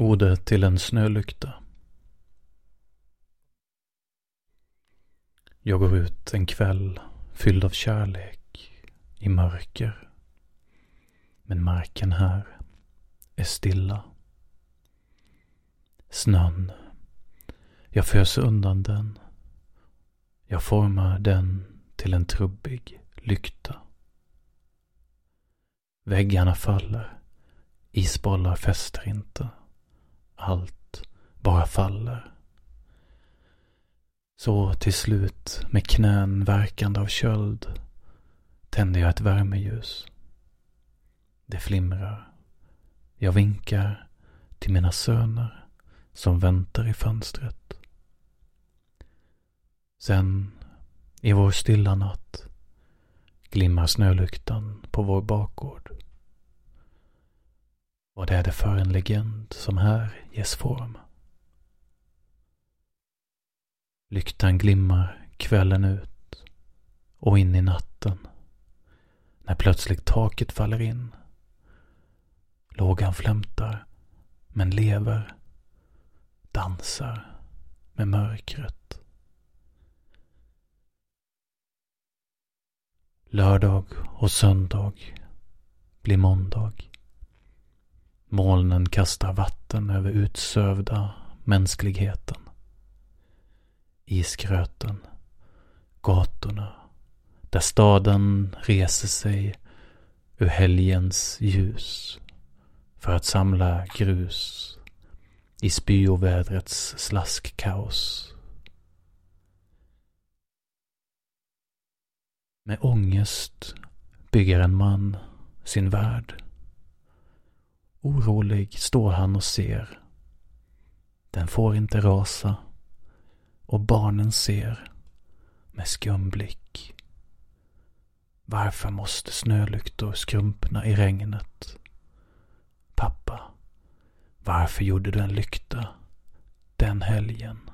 Ordet till en snölykta. Jag går ut en kväll fylld av kärlek i mörker. Men marken här är stilla. Snön. Jag föser undan den. Jag formar den till en trubbig lykta. Väggarna faller. Isbollar fäster inte. Allt bara faller. Så till slut, med knän verkande av köld, tänder jag ett värmeljus. Det flimrar. Jag vinkar till mina söner som väntar i fönstret. Sen, i vår stilla natt, glimmar snölyktan på vår bakgård. Vad är det för en legend som här ges form? Lyktan glimmar kvällen ut och in i natten. När plötsligt taket faller in. Lågan flämtar, men lever. Dansar med mörkret. Lördag och söndag blir måndag. Molnen kastar vatten över utsövda mänskligheten. Isgröten, gatorna, där staden reser sig ur helgens ljus för att samla grus i spyovädrets slaskkaos. Med ångest bygger en man sin värld. Orolig står han och ser. Den får inte rasa. Och barnen ser med skum blick. Varför måste snölyktor skrumpna i regnet? Pappa, varför gjorde du en lykta den helgen?